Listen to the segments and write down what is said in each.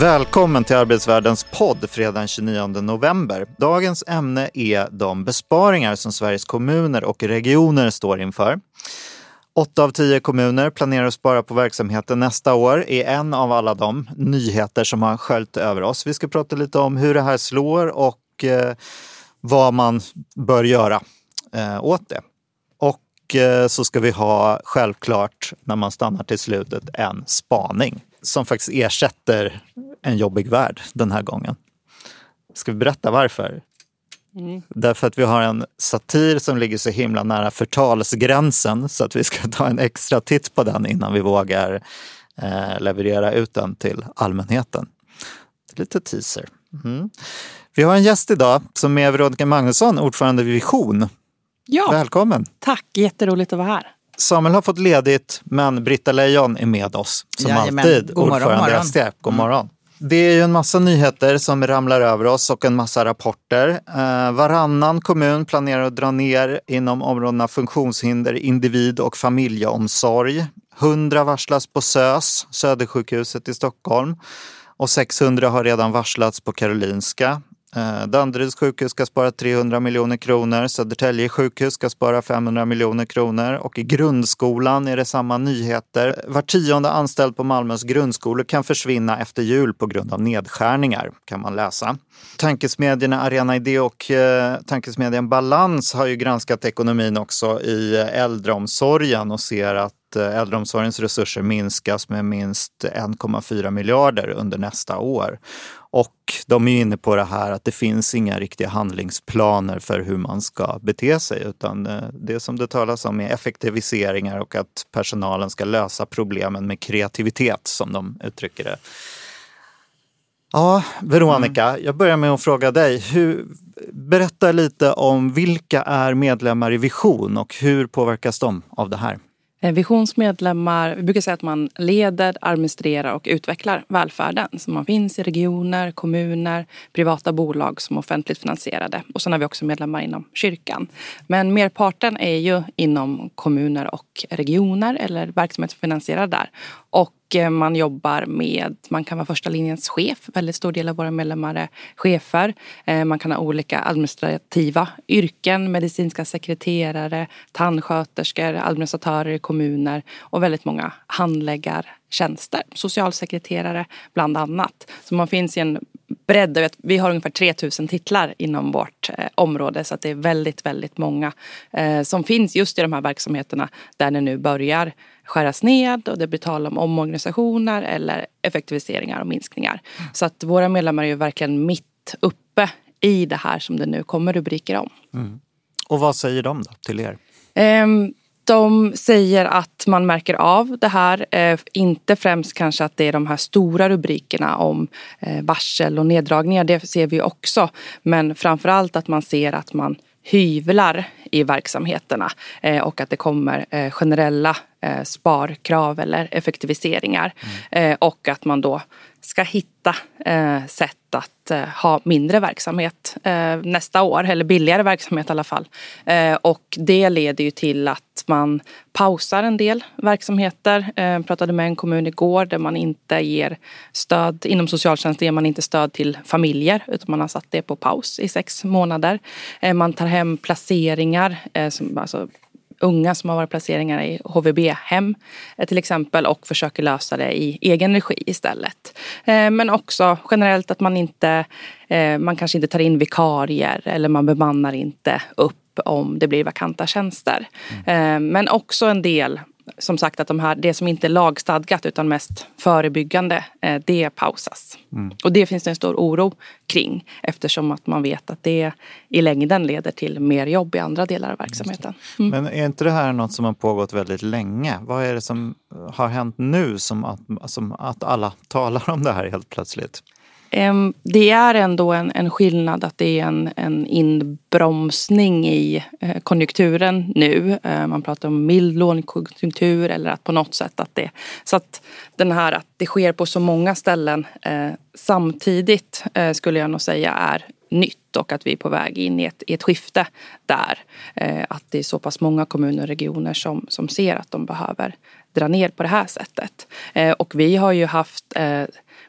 Välkommen till Arbetsvärldens podd fredagen den 29 november. Dagens ämne är de besparingar som Sveriges kommuner och regioner står inför. Åtta av tio kommuner planerar att spara på verksamheten nästa år är en av alla de nyheter som har sköljt över oss. Vi ska prata lite om hur det här slår och eh, vad man bör göra eh, åt det. Och eh, så ska vi ha självklart, när man stannar till slutet, en spaning som faktiskt ersätter en jobbig värld den här gången. Ska vi berätta varför? Mm. Därför att vi har en satir som ligger så himla nära förtalsgränsen så att vi ska ta en extra titt på den innan vi vågar eh, leverera ut den till allmänheten. Lite teaser. Mm. Vi har en gäst idag som är Veronica Magnusson, ordförande vid Vision. Ja. Välkommen! Tack, jätteroligt att vara här. Samuel har fått ledigt, men Britta Lejon är med oss som Jajamän. alltid. God morgon, ordförande morgon. ST. God mm. morgon. Det är ju en massa nyheter som ramlar över oss och en massa rapporter. Eh, varannan kommun planerar att dra ner inom områdena funktionshinder, individ och familjeomsorg. 100 varslas på SÖS, Södersjukhuset i Stockholm. Och 600 har redan varslats på Karolinska. Eh, Danderyds sjukhus ska spara 300 miljoner kronor, Södertälje sjukhus ska spara 500 miljoner kronor och i grundskolan är det samma nyheter. Var tionde anställd på Malmös grundskolor kan försvinna efter jul på grund av nedskärningar, kan man läsa. Tankesmedjorna Arena Idé och eh, tankesmedjan Balans har ju granskat ekonomin också i äldreomsorgen och ser att eh, äldreomsorgens resurser minskas med minst 1,4 miljarder under nästa år. Och de är inne på det här att det finns inga riktiga handlingsplaner för hur man ska bete sig utan eh, det som det talas om är effektiviseringar och att personalen ska lösa problemen med kreativitet som de uttrycker det. Ja, Veronica, mm. jag börjar med att fråga dig. Hur, berätta lite om vilka är medlemmar i Vision och hur påverkas de av det här? Eh, visionsmedlemmar, vi brukar säga att man leder, administrerar och utvecklar välfärden. Så man finns i regioner, kommuner, privata bolag som är offentligt finansierade. Och sen har vi också medlemmar inom kyrkan. Men merparten är ju inom kommuner och regioner eller verksamhetsfinansierade där. Och Eh, man jobbar med, man kan vara första linjens chef, väldigt stor del av våra medlemmar är chefer. Eh, man kan ha olika administrativa yrken, medicinska sekreterare, tandsköterskor, administratörer i kommuner och väldigt många handläggartjänster, socialsekreterare bland annat. Så man finns i en bredd. Vi har ungefär 3000 titlar inom vårt eh, område så att det är väldigt, väldigt många som finns just i de här verksamheterna där det nu börjar skäras ned och det blir tal om omorganisationer eller effektiviseringar och minskningar. Mm. Så att våra medlemmar är ju verkligen mitt uppe i det här som det nu kommer rubriker om. Mm. Och vad säger de då till er? Um, de säger att man märker av det här. Eh, inte främst kanske att det är de här stora rubrikerna om eh, varsel och neddragningar. Det ser vi också. Men framförallt att man ser att man hyvlar i verksamheterna eh, och att det kommer eh, generella eh, sparkrav eller effektiviseringar. Mm. Och att man då ska hitta eh, sätt att eh, ha mindre verksamhet eh, nästa år, eller billigare verksamhet i alla fall. Och det leder ju till att man pausar en del verksamheter. Jag pratade med en kommun igår där man inte ger stöd, inom socialtjänsten ger man inte stöd till familjer utan man har satt det på paus i sex månader. Man tar hem placeringar, alltså unga som har varit placeringar i HVB-hem eh, till exempel och försöker lösa det i egen regi istället. Eh, men också generellt att man inte, eh, man kanske inte tar in vikarier eller man bemannar inte upp om det blir vakanta tjänster. Mm. Men också en del som sagt att de här, det som inte är lagstadgat utan mest förebyggande, eh, det pausas. Mm. Och det finns det en stor oro kring eftersom att man vet att det i längden leder till mer jobb i andra delar av verksamheten. Mm. Men är inte det här något som har pågått väldigt länge? Vad är det som har hänt nu som att, som att alla talar om det här helt plötsligt? Det är ändå en, en skillnad att det är en, en inbromsning i eh, konjunkturen nu. Eh, man pratar om mild lågkonjunktur eller att på något sätt att det... Så att den här att det sker på så många ställen eh, samtidigt skulle jag nog säga är nytt och att vi är på väg in i ett, i ett skifte där. att det är så pass många kommuner och regioner som, som ser att de behöver dra ner på det här sättet. och vi har ju haft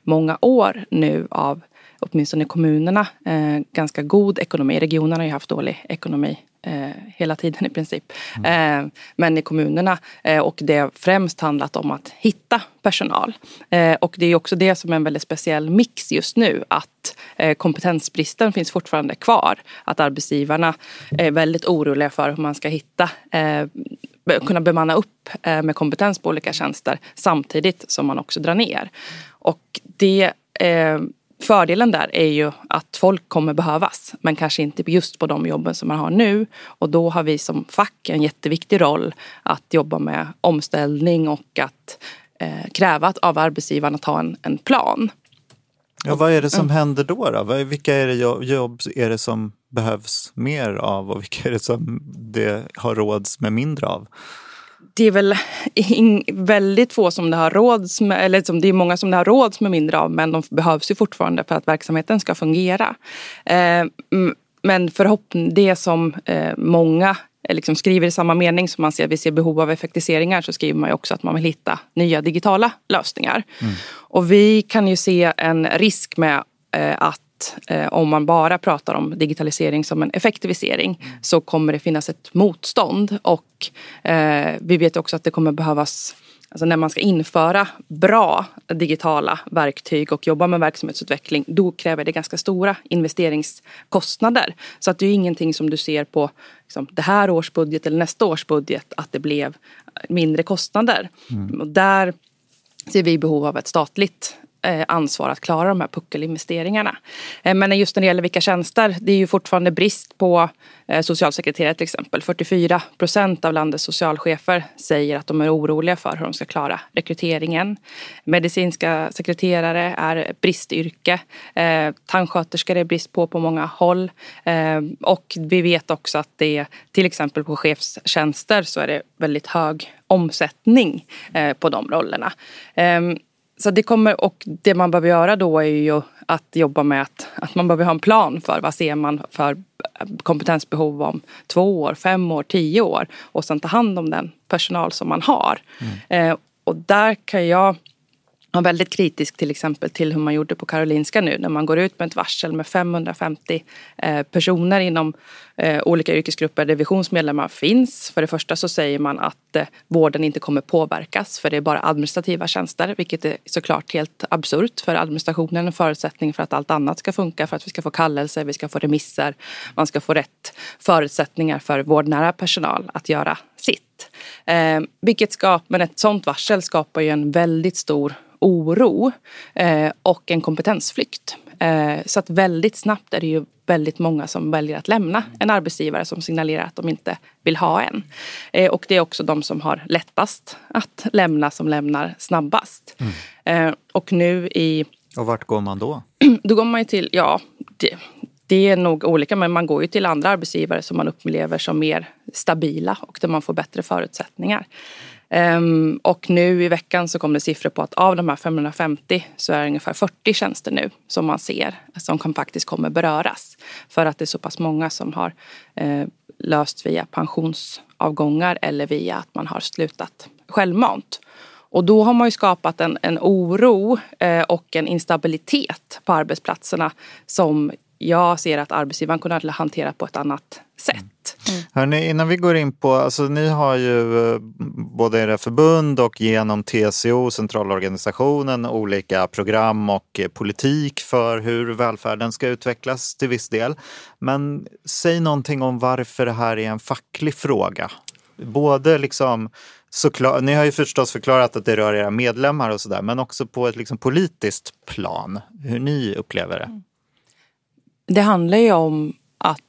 många år nu av, åtminstone kommunerna, eh, ganska god ekonomi. Regionerna har ju haft dålig ekonomi eh, hela tiden i princip. Mm. Eh, men i kommunerna eh, och det har främst handlat om att hitta personal. Eh, och det är också det som är en väldigt speciell mix just nu att eh, kompetensbristen finns fortfarande kvar. Att arbetsgivarna är väldigt oroliga för hur man ska hitta kunna bemanna upp eh, med kompetens på olika tjänster samtidigt som man också drar ner. Och det, eh, fördelen där är ju att folk kommer behövas men kanske inte just på de jobben som man har nu. Och då har vi som fack en jätteviktig roll att jobba med omställning och att eh, kräva av arbetsgivaren att ha en, en plan. Ja, vad är det som händer då? då? Vilka är det jobb är det som behövs mer av och vilka är det som det har råds med mindre av? det är väl väldigt få som det har råds med, eller som det är många som det har råds med mindre av men de behövs ju fortfarande för att verksamheten ska fungera. Eh, men förhoppning, det som eh, många liksom skriver i samma mening som man ser, vi ser behov av effektiviseringar så skriver man ju också att man vill hitta nya digitala lösningar. Mm. Och vi kan ju se en risk med att eh, om man bara pratar om digitalisering som en effektivisering mm. så kommer det finnas ett motstånd och eh, vi vet också att det kommer behövas Alltså när man ska införa bra digitala verktyg och jobba med verksamhetsutveckling då kräver det ganska stora investeringskostnader. Så att det är ingenting som du ser på liksom, det här års budget eller nästa års budget att det blev mindre kostnader. Mm. Och där ser vi behov av ett statligt Eh, ansvar att klara de här puckelinvesteringarna. Eh, men just när det gäller vilka tjänster, det är ju fortfarande brist på eh, socialsekreterare till exempel. 44 procent av landets socialchefer säger att de är oroliga för hur de ska klara rekryteringen. Medicinska sekreterare är bristyrke. Tandsköterskor är brist på på många håll. Och vi vet också att det till exempel på chefstjänster så är det väldigt hög omsättning på de rollerna. Ehm, så det kommer, och det man behöver göra då är ju att jobba med att, att man behöver ha en plan för vad ser man för kompetensbehov om två år, fem år, tio år och sen ta hand om den personal som man har. Mm. Eh, och där kan jag vara väldigt kritisk till exempel till hur man gjorde på Karolinska nu när man går ut med ett varsel med 550 eh, personer inom eh, olika yrkesgrupper där visionsmedlemmar finns. För det första så säger man att eh, vården inte kommer påverkas för det är bara administrativa tjänster vilket är såklart helt absurt för administrationen är en förutsättning för att allt annat ska funka för att vi ska få kallelser, vi ska få remisser, man ska få rätt förutsättningar för vårdnära personal att göra sitt. Eh, vilket skap, men ett sånt varsel skapar ju en väldigt stor oro eh, och en kompetensflykt. Eh, så att väldigt snabbt är det ju väldigt många som väljer att lämna en arbetsgivare som signalerar att de inte vill ha en. Eh, och det är också de som har lättast att lämna som lämnar snabbast. Mm. och nu i... Och vart går man då? Då går man ju till, ja, det, det är nog olika men man går ju till andra arbetsgivare som man upplever som mer stabila och där man får bättre förutsättningar. Um, och nu i veckan så kom det siffror på att av de här 550 så är det ungefär 40 tjänster nu som man ser som kan, faktiskt kommer beröras. För att det är så pass många som har uh, löst via pensionsavgångar eller via att man har slutat självmant. Och då har man ju skapat en, en oro eh, och en instabilitet på arbetsplatserna som jag ser att arbetsgivaren kunde hantera på ett annat sätt. Mm. Hörrni, innan vi går in på, alltså ni har ju eh, både era förbund och genom TCO, centralorganisationen, olika program och eh, politik för hur välfärden ska utvecklas till viss del. Men säg någonting om varför det här är en facklig fråga. Både liksom Såklart, ni har ju förstås förklarat att det rör era medlemmar och sådär, men också på ett liksom politiskt plan, hur ni upplever det. Mm. Det handlar ju om att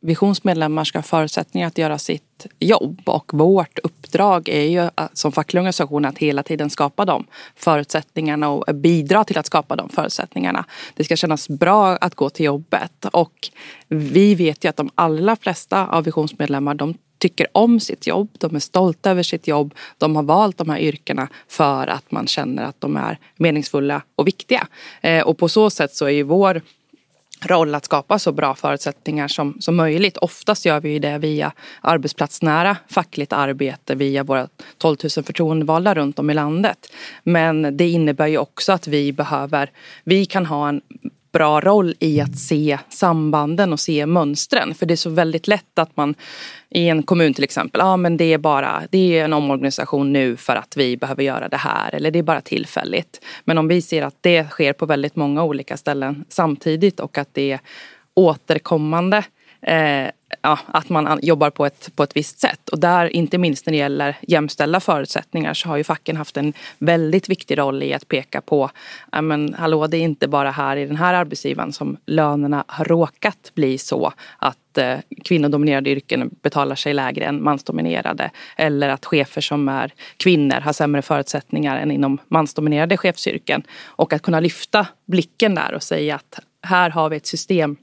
Visionsmedlemmar ska ha förutsättningar att göra sitt jobb och vårt uppdrag är ju eh, som facklig organisation att hela tiden skapa de förutsättningarna och bidra till att skapa de förutsättningarna. Det ska kännas bra att gå till jobbet och vi vet ju att de allra flesta av visionsmedlemmar de tycker om sitt jobb, de är stolta över sitt jobb. De har valt de här yrkena för att man känner att de är meningsfulla och viktiga. Eh, och på så sätt så är ju vår roll att skapa så bra förutsättningar som, som möjligt. Oftast gör vi det via arbetsplatsnära fackligt arbete via våra 12 000 förtroendevalda runt om i landet. Men det innebär ju också att vi behöver, vi kan ha en bra roll i att se sambanden och se mönstren. För det är så väldigt lätt att man i en kommun till exempel, ja ah, men det är bara det är en omorganisation nu för att vi behöver göra det här eller det är bara tillfälligt. Men om vi ser att det sker på väldigt många olika ställen samtidigt och att det är återkommande eh, ja, att man jobbar på ett, på ett visst sätt. Och där, inte minst när det gäller jämställda förutsättningar, så har ju facken haft en väldigt viktig roll i att peka på, ja men hallå, det är inte bara här i den här arbetsgivaren som lönerna har råkat bli så att eh, kvinnodominerade yrken betalar sig lägre än mansdominerade. Eller att chefer som är kvinnor har sämre förutsättningar än inom mansdominerade chefsyrken. Och att kunna lyfta blicken där och säga att här har vi ett system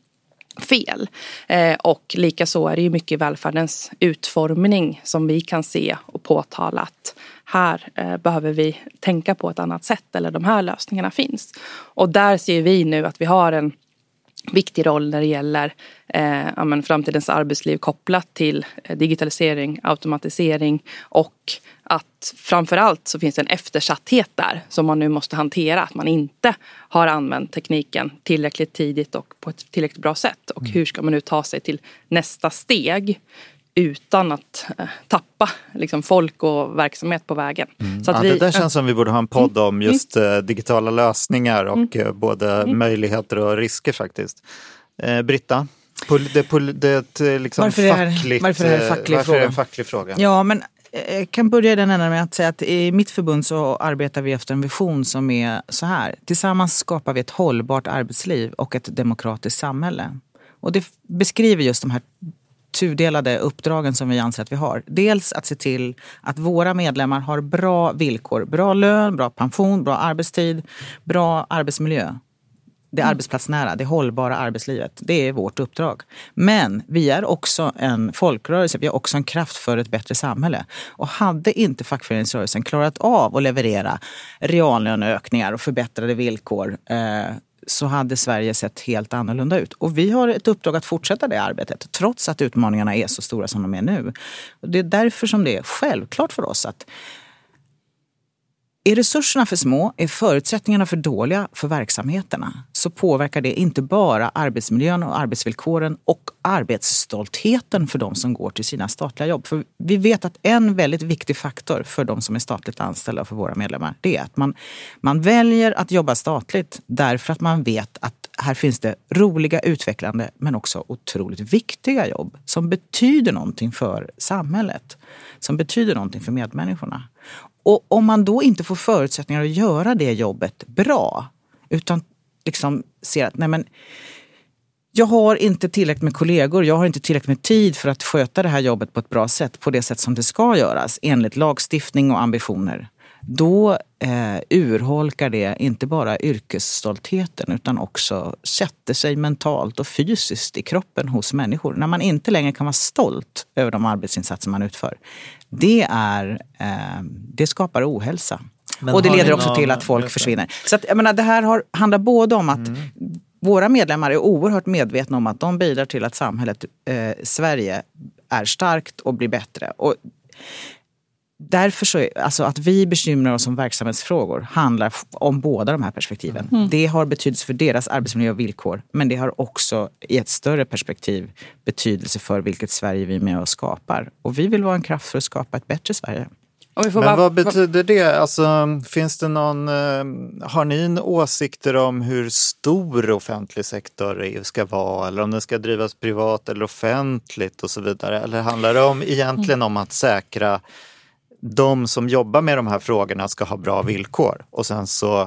fel. Eh, och likaså är det ju mycket i välfärdens utformning som vi kan se och påtala att här eh, behöver vi tänka på ett annat sätt eller de här lösningarna finns. Och där ser vi nu att vi har en viktig roll när det gäller eh, ja, framtidens arbetsliv kopplat till eh, digitalisering, automatisering och att framförallt så finns det en eftersatthet där som man nu måste hantera. Att man inte har använt tekniken tillräckligt tidigt och på ett tillräckligt bra sätt. Och mm. hur ska man nu ta sig till nästa steg utan att eh, tappa liksom, folk och verksamhet på vägen. Mm. Så att ja, vi, det där känns som vi borde ha en podd om mm. just eh, digitala lösningar och mm. Eh, både mm. möjligheter och risker faktiskt. Eh, Britta? Det, det, det, liksom varför, är, fackligt, varför är det facklig varför fråga? Är en facklig fråga? Ja, men jag kan börja i den änden med att säga att i mitt förbund så arbetar vi efter en vision som är så här. Tillsammans skapar vi ett hållbart arbetsliv och ett demokratiskt samhälle. Och det beskriver just de här tudelade uppdragen som vi anser att vi har. Dels att se till att våra medlemmar har bra villkor. Bra lön, bra pension, bra arbetstid, bra arbetsmiljö. Det arbetsplatsnära, det hållbara arbetslivet. Det är vårt uppdrag. Men vi är också en folkrörelse, vi är också en kraft för ett bättre samhälle. Och hade inte fackföreningsrörelsen klarat av att leverera reallöneökningar och förbättrade villkor eh, så hade Sverige sett helt annorlunda ut. Och vi har ett uppdrag att fortsätta det arbetet trots att utmaningarna är så stora som de är nu. Det är därför som det är självklart för oss att är resurserna för små, är förutsättningarna för dåliga för verksamheterna så påverkar det inte bara arbetsmiljön och arbetsvillkoren och arbetsstoltheten för de som går till sina statliga jobb. För vi vet att en väldigt viktig faktor för de som är statligt anställda och för våra medlemmar det är att man, man väljer att jobba statligt därför att man vet att här finns det roliga, utvecklande men också otroligt viktiga jobb som betyder någonting för samhället. Som betyder någonting för medmänniskorna. Och om man då inte får förutsättningar att göra det jobbet bra utan liksom ser att nej men, jag har inte tillräckligt med kollegor, jag har inte tillräckligt med tid för att sköta det här jobbet på ett bra sätt, på det sätt som det ska göras enligt lagstiftning och ambitioner. Då eh, urholkar det inte bara yrkesstoltheten utan också sätter sig mentalt och fysiskt i kroppen hos människor. När man inte längre kan vara stolt över de arbetsinsatser man utför. Det, är, eh, det skapar ohälsa. Men och det leder också någon... till att folk försvinner. Så att, jag menar, det här har, handlar både om att mm. våra medlemmar är oerhört medvetna om att de bidrar till att samhället eh, Sverige är starkt och blir bättre. Och därför så, alltså att vi bekymrar oss om verksamhetsfrågor handlar om båda de här perspektiven. Mm. Det har betydelse för deras arbetsmiljö och villkor, men det har också i ett större perspektiv betydelse för vilket Sverige vi är med och skapar. Och vi vill vara en kraft för att skapa ett bättre Sverige. Men bara, vad betyder det? Alltså, finns det någon, eh, har ni åsikter om hur stor offentlig sektor EU ska vara eller om den ska drivas privat eller offentligt och så vidare? Eller handlar det om, egentligen om att säkra de som jobbar med de här frågorna ska ha bra villkor och sen så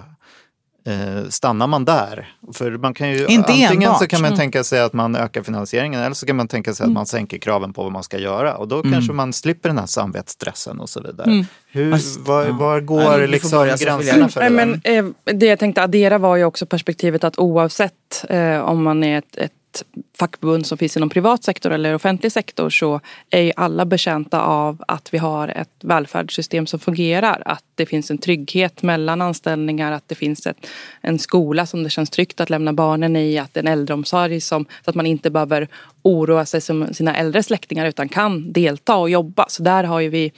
eh, stannar man där? För man kan ju, Inte antingen enbart. så kan man Mm. tänka sig att man ökar finansieringen eller så kan man tänka sig att man sänker kraven på vad man ska göra och då Mm. kanske man slipper den här samvetsstressen och så vidare. Mm. Hur, var, ja. var Ja, går får liksom gränserna för det men, eh, det jag tänkte addera var ju också perspektivet att oavsett eh, om man är ett, ett fackförbund som finns inom privat sektor eller offentlig sektor så är ju alla betjänta av att vi har ett välfärdssystem som fungerar. Att det finns en trygghet mellan anställningar, att det finns ett, en skola som det känns tryggt att lämna barnen i, att en äldreomsorg som, så att man inte behöver oroa sig som sina äldre släktingar utan kan delta och jobba. Så där har ju vi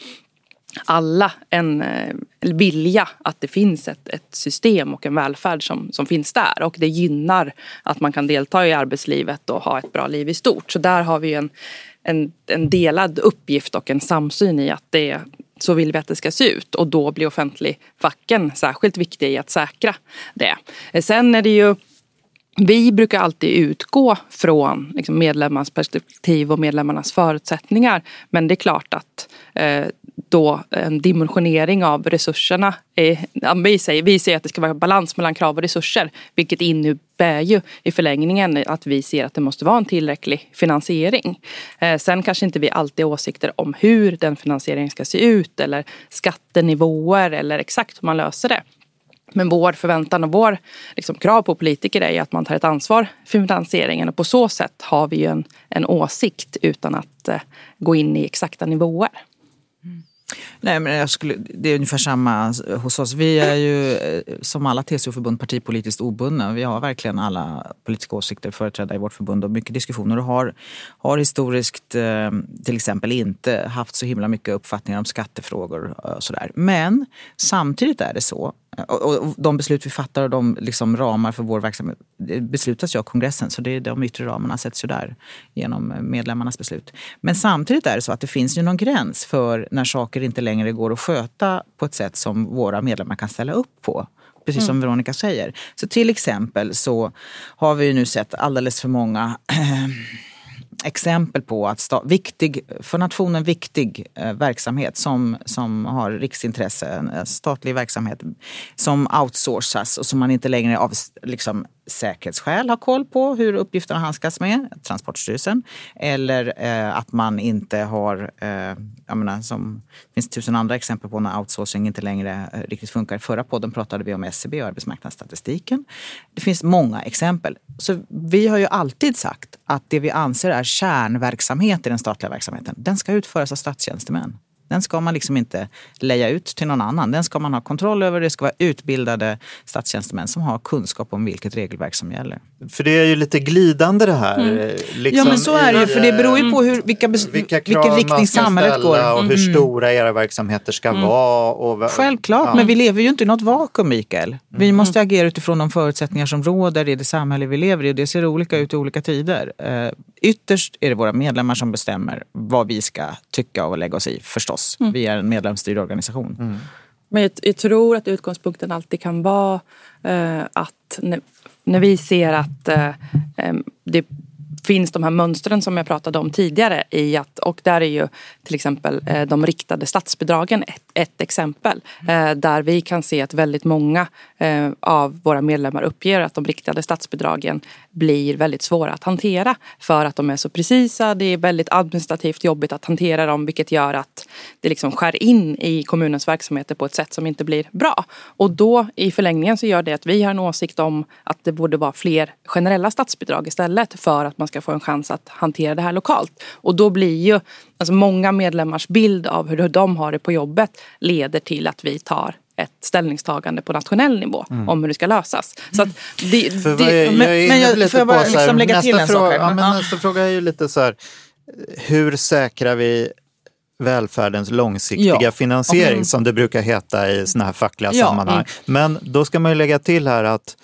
alla en eh, vilja att det finns ett, ett system och en välfärd som, som finns där. Och det gynnar att man kan delta i arbetslivet och ha ett bra liv i stort. Så där har vi ju en, en, en delad uppgift och en samsyn i att det så vill vi att det ska se ut. Och då blir offentlig facken särskilt viktiga i att säkra det. Eh, sen är det ju vi brukar alltid utgå från liksom medlemmarnas perspektiv och medlemmarnas förutsättningar. Men det är klart att eh, då en dimensionering av resurserna. Eh, vi, säger, vi säger att det ska vara balans mellan krav och resurser. Vilket innebär ju i förlängningen att vi ser att det måste vara en tillräcklig finansiering. Eh, sen kanske inte vi alltid har åsikter om hur den finansieringen ska se ut eller skattenivåer eller exakt hur man löser det. Men vår förväntan och vår liksom, krav på politiker är ju att man tar ett ansvar för finansieringen och på så sätt har vi ju en, en åsikt utan att eh, gå in i exakta nivåer. Nej, men jag skulle, det är ungefär samma hos oss. Vi är ju eh, som alla TCO-förbund partipolitiskt obundna. Vi har verkligen alla politiska åsikter företrädda i vårt förbund och mycket diskussioner och har, har historiskt eh, till exempel inte haft så himla mycket uppfattningar om skattefrågor eh, och sådär. Men samtidigt är det så och, och de beslut vi fattar och de liksom ramar för vår verksamhet beslutas ju av kongressen. Så det är de yttre ramarna sätts ju där genom medlemmarnas beslut. Men samtidigt är det så att det finns ju någon gräns för när saker inte längre går att sköta på ett sätt som våra medlemmar kan ställa upp på. Precis som Veronica säger. Så till exempel så har vi ju nu sett alldeles för många exempel på att sta- viktig, för nationen viktig eh, verksamhet som, som har riksintresse, en statlig verksamhet som outsourcas och som man inte längre av liksom, säkerhetsskäl har koll på hur uppgifterna handskas med, Transportstyrelsen. Eller eh, att man inte har, eh, jag menar, som, det finns tusen andra exempel på när outsourcing inte längre eh, riktigt funkar. I förra podden pratade vi om SCB och arbetsmarknadsstatistiken. Det finns många exempel. Så vi har ju alltid sagt att det vi anser är kärnverksamhet i den statliga verksamheten, den ska utföras av statstjänstemän. Den ska man liksom inte leja ut till någon annan. Den ska man ha kontroll över. Det ska vara utbildade statstjänstemän som har kunskap om vilket regelverk som gäller. För det är ju lite glidande det här. eh, Liksom Mm. ja men så är det ju, för det beror ju eh, på hur, vilka, vilka krav vilken riktning man ska samhället går. Mm. och hur stora era verksamheter ska vara. Och, Självklart, ja. men vi lever ju inte i något vakuum Mikael. Vi måste agera utifrån de förutsättningar som råder i det samhälle vi lever i. Och det ser olika ut i olika tider. Ytterst är det våra medlemmar som bestämmer vad vi ska tycka och lägga oss i, förstås. Vi är en medlemsstyrd organisation. Men jag, jag tror att utgångspunkten alltid kan vara eh, att när, när vi ser att eh, det finns de här mönstren som jag pratade om tidigare i att, och där är ju till exempel eh, de riktade statsbidragen ett, ett exempel. Eh, där vi kan se att väldigt många eh, av våra medlemmar uppger att de riktade statsbidragen blir väldigt svåra att hantera för att de är så precisa. Det är väldigt administrativt jobbigt att hantera dem vilket gör att det liksom skär in i kommunens verksamheter på ett sätt som inte blir bra. Och då i förlängningen så gör det att vi har en åsikt om att det borde vara fler generella statsbidrag istället för att man ska få en chans att hantera det här lokalt. Och då blir ju alltså många medlemmars bild av hur de har det på jobbet leder till att vi tar ett ställningstagande på nationell nivå om hur det ska lösas. Så det, vad det, är, men- jag men jag- lite får jag bara liksom lägga till nästa en sak fråga, här? ja, men Ja. Nästa fråga är ju lite så här, hur säkrar vi välfärdens långsiktiga Ja. finansiering Mm. som det brukar heta i såna här fackliga Ja, sammanhang. mm. Men då ska man ju lägga till här att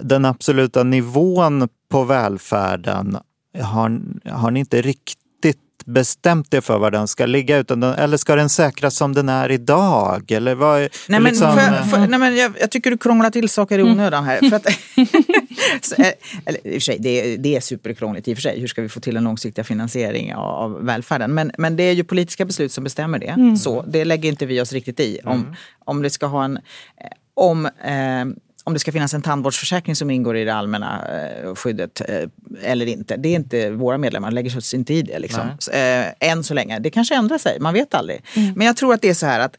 den absoluta nivån på välfärden har, har ni inte riktigt bestämt er för var den ska ligga? Utan den, eller ska den säkras som den är idag? Eller vad, Nej, men liksom, jag, får, nej, men jag, jag tycker du krånglar till saker i onödan här. För att, så, eh, eller, i och för sig, det, är- det är superkrångligt i och för sig. Hur ska vi få till en långsiktig finansiering av, av välfärden? Men, men det är ju politiska beslut som bestämmer det. Så det lägger inte vi oss riktigt i. Om, om det ska ha en... Om, eh, om det ska finnas en tandvårdsförsäkring som ingår i det allmänna eh, skyddet eh, eller inte. Det är inte våra medlemmar, lägger sig inte i det. Liksom. Eh, än så länge. Det kanske ändrar sig, man vet aldrig. Men jag tror att det är så här att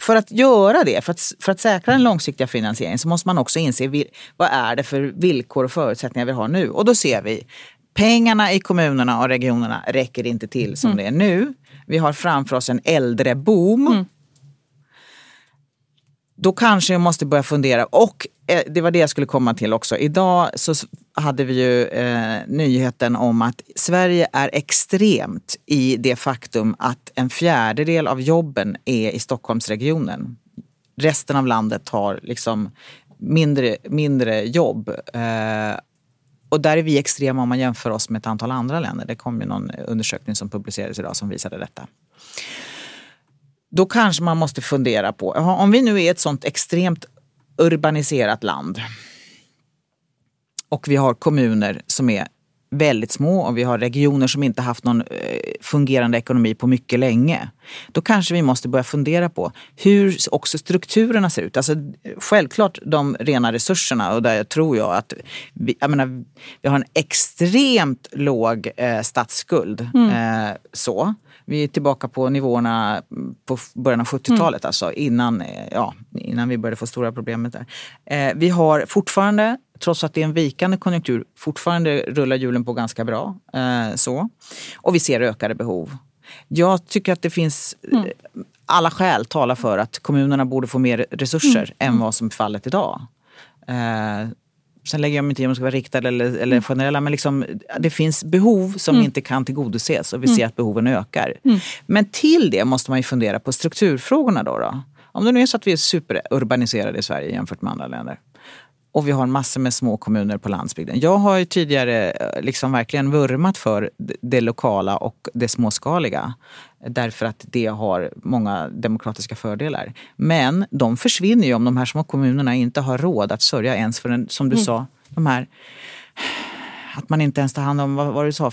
för att göra det, för att, för att säkra den långsiktiga finansieringen så måste man också inse vil, vad är det för villkor och förutsättningar vi har nu. Och då ser vi pengarna i kommunerna och regionerna räcker inte till som det är nu. Vi har framför oss en äldreboom. Då kanske jag måste börja fundera. Och eh, det var det jag skulle komma till också. Idag så hade vi ju eh, nyheten om att Sverige är extremt i det faktum att en fjärdedel av jobben är i Stockholmsregionen. Resten av landet har liksom mindre, mindre jobb. Eh, och där är vi extrema om man jämför oss med ett antal andra länder. Det kom ju någon undersökning som publicerades idag som visade detta. Då kanske man måste fundera på, om vi nu är ett sånt extremt urbaniserat land och vi har kommuner som är väldigt små och vi har regioner som inte haft någon eh, fungerande ekonomi på mycket länge. Då kanske vi måste börja fundera på hur också strukturerna ser ut. Alltså, självklart de rena resurserna och där tror jag att vi, jag menar, vi har en extremt låg eh, statsskuld. Eh, så. Vi är tillbaka på nivåerna på början av 70-talet, alltså innan, eh, ja, innan vi började få stora problem med det. Eh, vi har fortfarande, trots att det är en vikande konjunktur, fortfarande rullar hjulen på ganska bra. Eh, så. Och vi ser ökade behov. Jag tycker att det finns eh, alla skäl talar för att kommunerna borde få mer resurser än vad som är fallet idag. Eh, Sen lägger jag mig inte i om de ska vara riktade eller, eller generella. Men liksom, det finns behov som inte kan tillgodoses och vi ser att behoven ökar. Men till det måste man ju fundera på strukturfrågorna. Då, då. Om det nu är så att vi är superurbaniserade i Sverige jämfört med andra länder. Och vi har massor med små kommuner på landsbygden. Jag har ju tidigare eh, liksom verkligen vurmat för det lokala och det småskaliga. Därför att det har många demokratiska fördelar. Men de försvinner ju om de här små kommunerna inte har råd att sörja ens för, en, som du sa, de här att man inte ens tar hand om, vad var det du sa,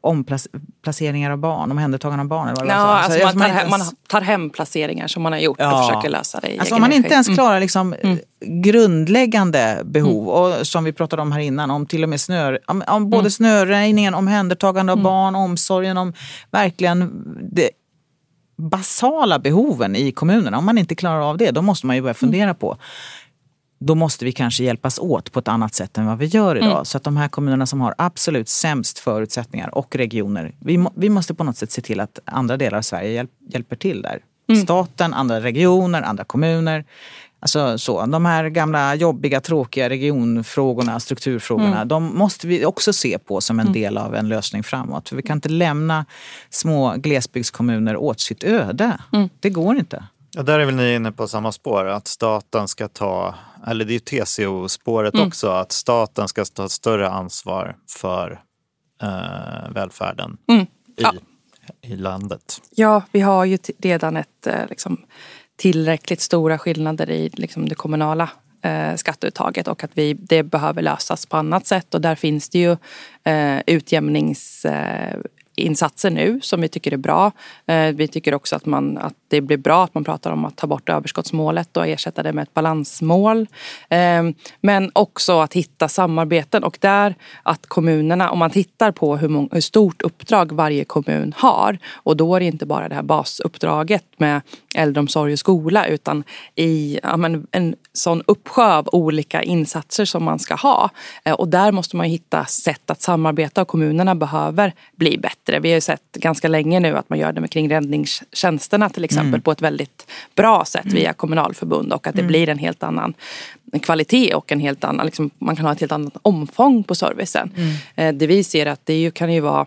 omplaceringar av barn, omhändertagande av barn? Eller vad det Ja, alltså Så man, tar hem, man ens- tar hem placeringar som man har gjort Ja. och försöker lösa det i Alltså om man inte ens Mm. klarar liksom eh, grundläggande behov och som vi pratade om här innan, om till och med snö, om, om både snöröjningen, omhändertagande av barn, omsorgen om verkligen det basala behoven i kommunerna. Om man inte klarar av det, då måste man ju börja fundera på då måste vi kanske hjälpas åt på ett annat sätt än vad vi gör idag. Så att de här kommunerna som har absolut sämst förutsättningar och regioner, vi, må, vi måste på något sätt se till att andra delar av Sverige hjälp, hjälper till där. Staten, andra regioner, andra kommuner. Alltså så, de här gamla jobbiga, tråkiga regionfrågorna, strukturfrågorna, de måste vi också se på som en del av en lösning framåt. För vi kan inte lämna små glesbygdskommuner åt sitt öde. Det går inte. Ja, där är väl ni inne på samma spår, att staten ska ta, eller det är ju TCO-spåret också, att staten ska ta ett större ansvar för eh, välfärden i, i landet. Ja, vi har ju redan ett eh, liksom, tillräckligt stora skillnader i liksom, det kommunala eh, skatteuttaget och att vi, det behöver lösas på annat sätt. Och där finns det ju eh, utjämningsinsatser eh, insatser nu som vi tycker är bra. Eh, vi tycker också att, man, att det blir bra att man pratar om att ta bort överskottsmålet och ersätta det med ett balansmål. Eh, men också att hitta samarbeten och där att kommunerna, om man tittar på hur, många, hur stort uppdrag varje kommun har och då är det inte bara det här basuppdraget med äldreomsorg och skola utan i ja, men en sån uppsjö av olika insatser som man ska ha. Eh, och där måste man hitta sätt att samarbeta och kommunerna behöver bli bättre. Vi har ju sett ganska länge nu att man gör det med kring räddningstjänsterna till exempel på ett väldigt bra sätt via kommunalförbund och att det blir en helt annan kvalitet och en helt annan, liksom, man kan ha ett helt annat omfång på servicen. Eh, Det vi ser att det ju, kan ju vara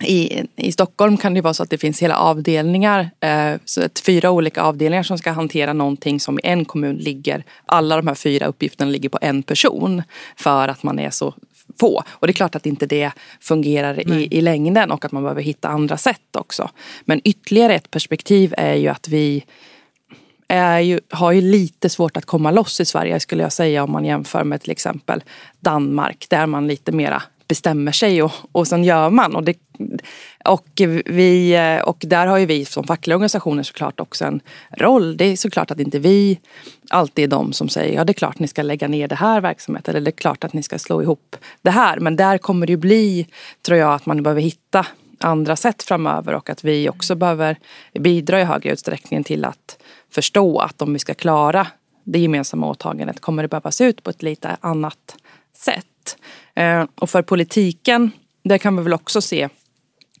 i, I Stockholm kan det vara så att det finns hela avdelningar, eh, så att fyra olika avdelningar som ska hantera någonting som i en kommun ligger, alla de här fyra uppgifterna ligger på en person för att man är så få. Och det är klart att inte det fungerar i, i längden och att man behöver hitta andra sätt också. Men ytterligare ett perspektiv är ju att vi är ju, har ju lite svårt att komma loss i Sverige skulle jag säga om man jämför med till exempel Danmark där man lite mera bestämmer sig och, och sen gör man. Och det och, vi, eh, och där har ju vi som fackliga organisationer såklart också en roll. Det är såklart att inte vi alltid är de som säger ja det är klart ni ska lägga ner det här verksamheten eller det är klart att ni ska slå ihop det här. Men där kommer det ju bli, tror jag, att man behöver hitta andra sätt framöver och att vi också behöver bidra i högre utsträckning till att förstå att om vi ska klara det gemensamma åtagandet kommer det behöva se ut på ett lite annat sätt. Eh, och för politiken, det kan vi väl också se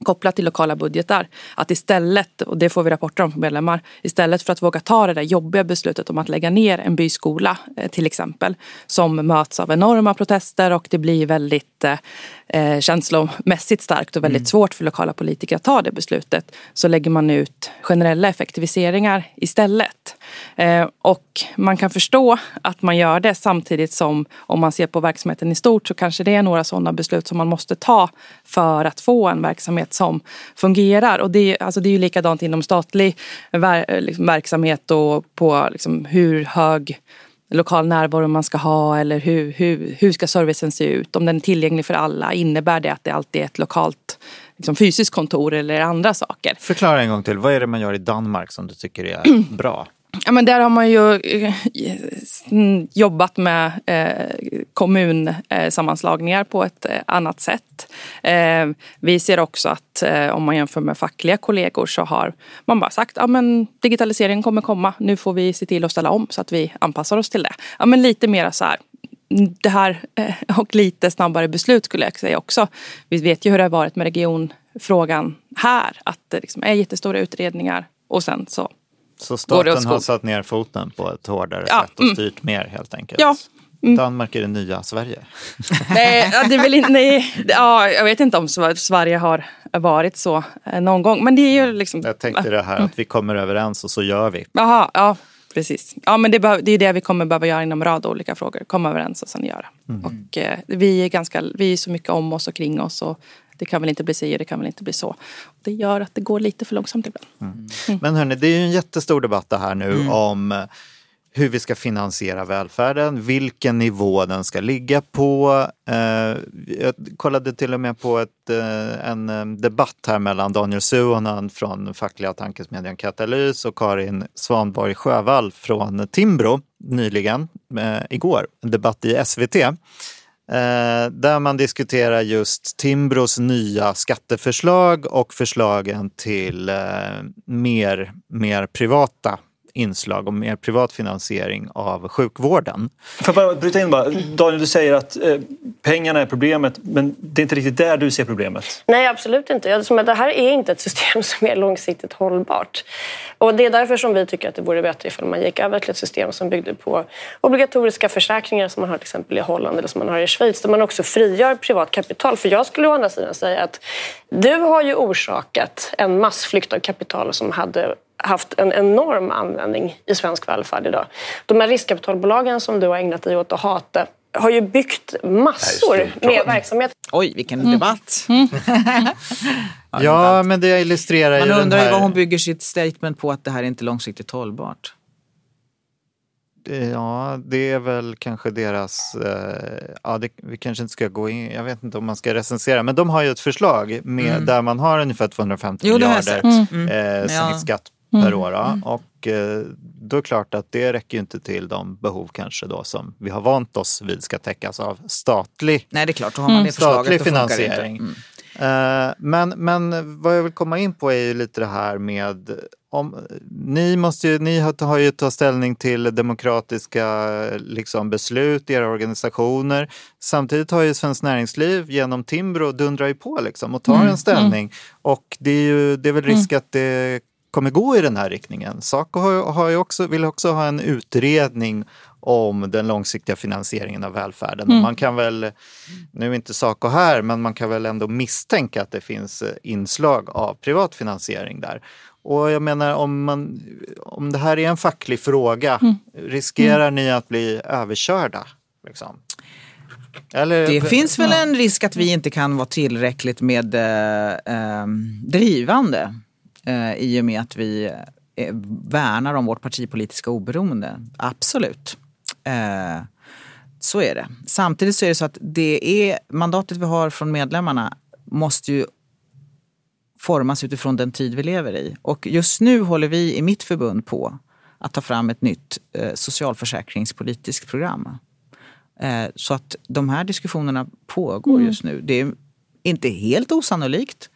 kopplat till lokala budgetar. Att istället, och det får vi rapporter om från medlemmar, istället för att våga ta det där jobbiga beslutet om att lägga ner en byskola eh, till exempel, som möts av enorma protester och det blir väldigt eh, eh känslomässigt starkt och väldigt mm. svårt för lokala politiker att ta det beslutet, så lägger man ut generella effektiviseringar istället. Eh, och man kan förstå att man gör det samtidigt som om man ser på verksamheten i stort så kanske det är några sådana beslut som man måste ta för att få en verksamhet som fungerar. Och det, alltså det är ju likadant inom statlig ver liksom, verksamhet och på liksom, hur hög lokal närvaro man ska ha eller hur, hur, hur ska servicen se ut? Om den är tillgänglig för alla, innebär det att det alltid är ett lokalt liksom, fysiskt kontor eller andra saker? Förklara en gång till, vad är det man gör i Danmark som du tycker är bra? Ja, men där har man ju eh, jobbat med eh, kommunsammanslagningar på ett eh, annat sätt. Eh, vi ser också att eh, om man jämför med fackliga kollegor så har man bara sagt att ja, digitaliseringen kommer komma. Nu får vi se till att ställa om så att vi anpassar oss till det. Ja, men lite mer så här det här eh, och lite snabbare beslut skulle jag säga också. Vi vet ju hur det har varit med regionfrågan här. Att det liksom är jättestora utredningar och sen så så staten har satt ner foten på ett hårdare ja, sätt och mm. styrt mer helt enkelt? Ja. Mm. Danmark är det nya Sverige? nej, det är väl inte, nej, ja, jag vet inte om Sverige har varit så eh, någon gång. Men det är ju liksom... Jag tänkte det här att vi kommer överens och så gör vi. Jaha, ja precis. Ja men det, det är det vi kommer behöva göra inom en rad olika frågor. Komma överens och sen göra. Mm. Och eh, vi är ganska, vi är så mycket om oss och kring oss. Och det kan väl inte bli si och det kan väl inte bli så. Det gör att det går lite för långsamt ibland. Mm. Mm. Men hörni, det är ju en jättestor debatt det här nu mm. om hur vi ska finansiera välfärden, vilken nivå den ska ligga på. Eh, jag kollade till och med på ett, eh, en eh, debatt här mellan Daniel Suhonen från fackliga tankesmedjan Katalys och Karin Svanborg Sjövall från Timbro nyligen, igår, en debatt i SVT. Eh, där man diskuterar just Timbros nya skatteförslag och förslagen till eh, mer, mer privata inslag och mer privat finansiering av sjukvården. Får jag bara bryta in bara? Daniel, du säger att eh, pengarna är problemet, men det är inte riktigt där du ser problemet? Nej, absolut inte. det här är inte ett system som är långsiktigt hållbart. Och det är därför som vi tycker att det vore bättre ifall man gick över till ett system som byggde på obligatoriska försäkringar som man har till exempel i Holland eller som man har i Schweiz, där man också frigör privat kapital. För jag skulle å andra sidan säga att du har ju orsakat en massflykt av kapital som hade haft en enorm användning i svensk välfärd idag. De här riskkapitalbolagen som du har ägnat dig åt att hata har ju byggt massor med verksamhet. Oj, vilken mm. debatt! Mm. ja, men det illustrerar Man ju Man undrar ju här... vad hon bygger sitt statement på att det här är inte långsiktigt hållbart. Ja, det är väl kanske deras... Eh, ja, det, vi kanske inte ska gå in... Jag vet inte om man ska recensera, men de har ju ett förslag med, mm. där man har ungefär 250 jo, miljarder mm. eh, sänkt skatt per mm. år. Mm. Och eh, då är det klart att det räcker inte till de behov kanske då som vi har vant oss vid ska täckas av statlig, Nej, det är klart, då har man mm. det statlig finansiering. Mm. Eh, men, men vad jag vill komma in på är ju lite det här med om, ni, måste ju, ni har, har ju tagit ställning till demokratiska liksom, beslut era organisationer. Samtidigt har ju Svenskt Näringsliv genom Timbro dundrar ju på liksom, och tar mm, en ställning. Mm. Och det är ju det är väl risk att det kommer gå i den här riktningen. Saco har, har ju också, vill också ha en utredning om den långsiktiga finansieringen av välfärden. Mm. Man kan väl, nu är inte Saco här, men man kan väl ändå misstänka att det finns eh, inslag av privat finansiering där. Och jag menar om, man, om det här är en facklig fråga, mm. riskerar mm. ni att bli överkörda? Liksom? Eller, det finns väl en risk att vi inte kan vara tillräckligt med eh, eh, drivande eh, i och med att vi eh, värnar om vårt partipolitiska oberoende. Absolut. Eh, så är det. Samtidigt så är det så att det är mandatet vi har från medlemmarna måste ju formas utifrån den tid vi lever i. Och just nu håller vi i mitt förbund på att ta fram ett nytt eh, socialförsäkringspolitiskt program. Eh, så att de här diskussionerna pågår Mm. just nu. Det är inte helt osannolikt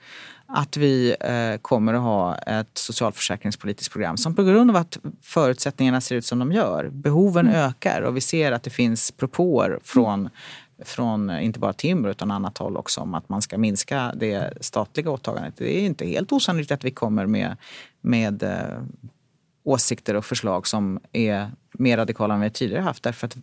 att vi eh, kommer att ha ett socialförsäkringspolitiskt program som på grund av att förutsättningarna ser ut som de gör, behoven ökar och vi ser att det finns propåer från från eh, inte bara Timbro utan annat håll också om att man ska minska det statliga åtagandet. Det är inte helt osannolikt att vi kommer med, med eh, åsikter och förslag som är mer radikala än vi tidigare haft därför att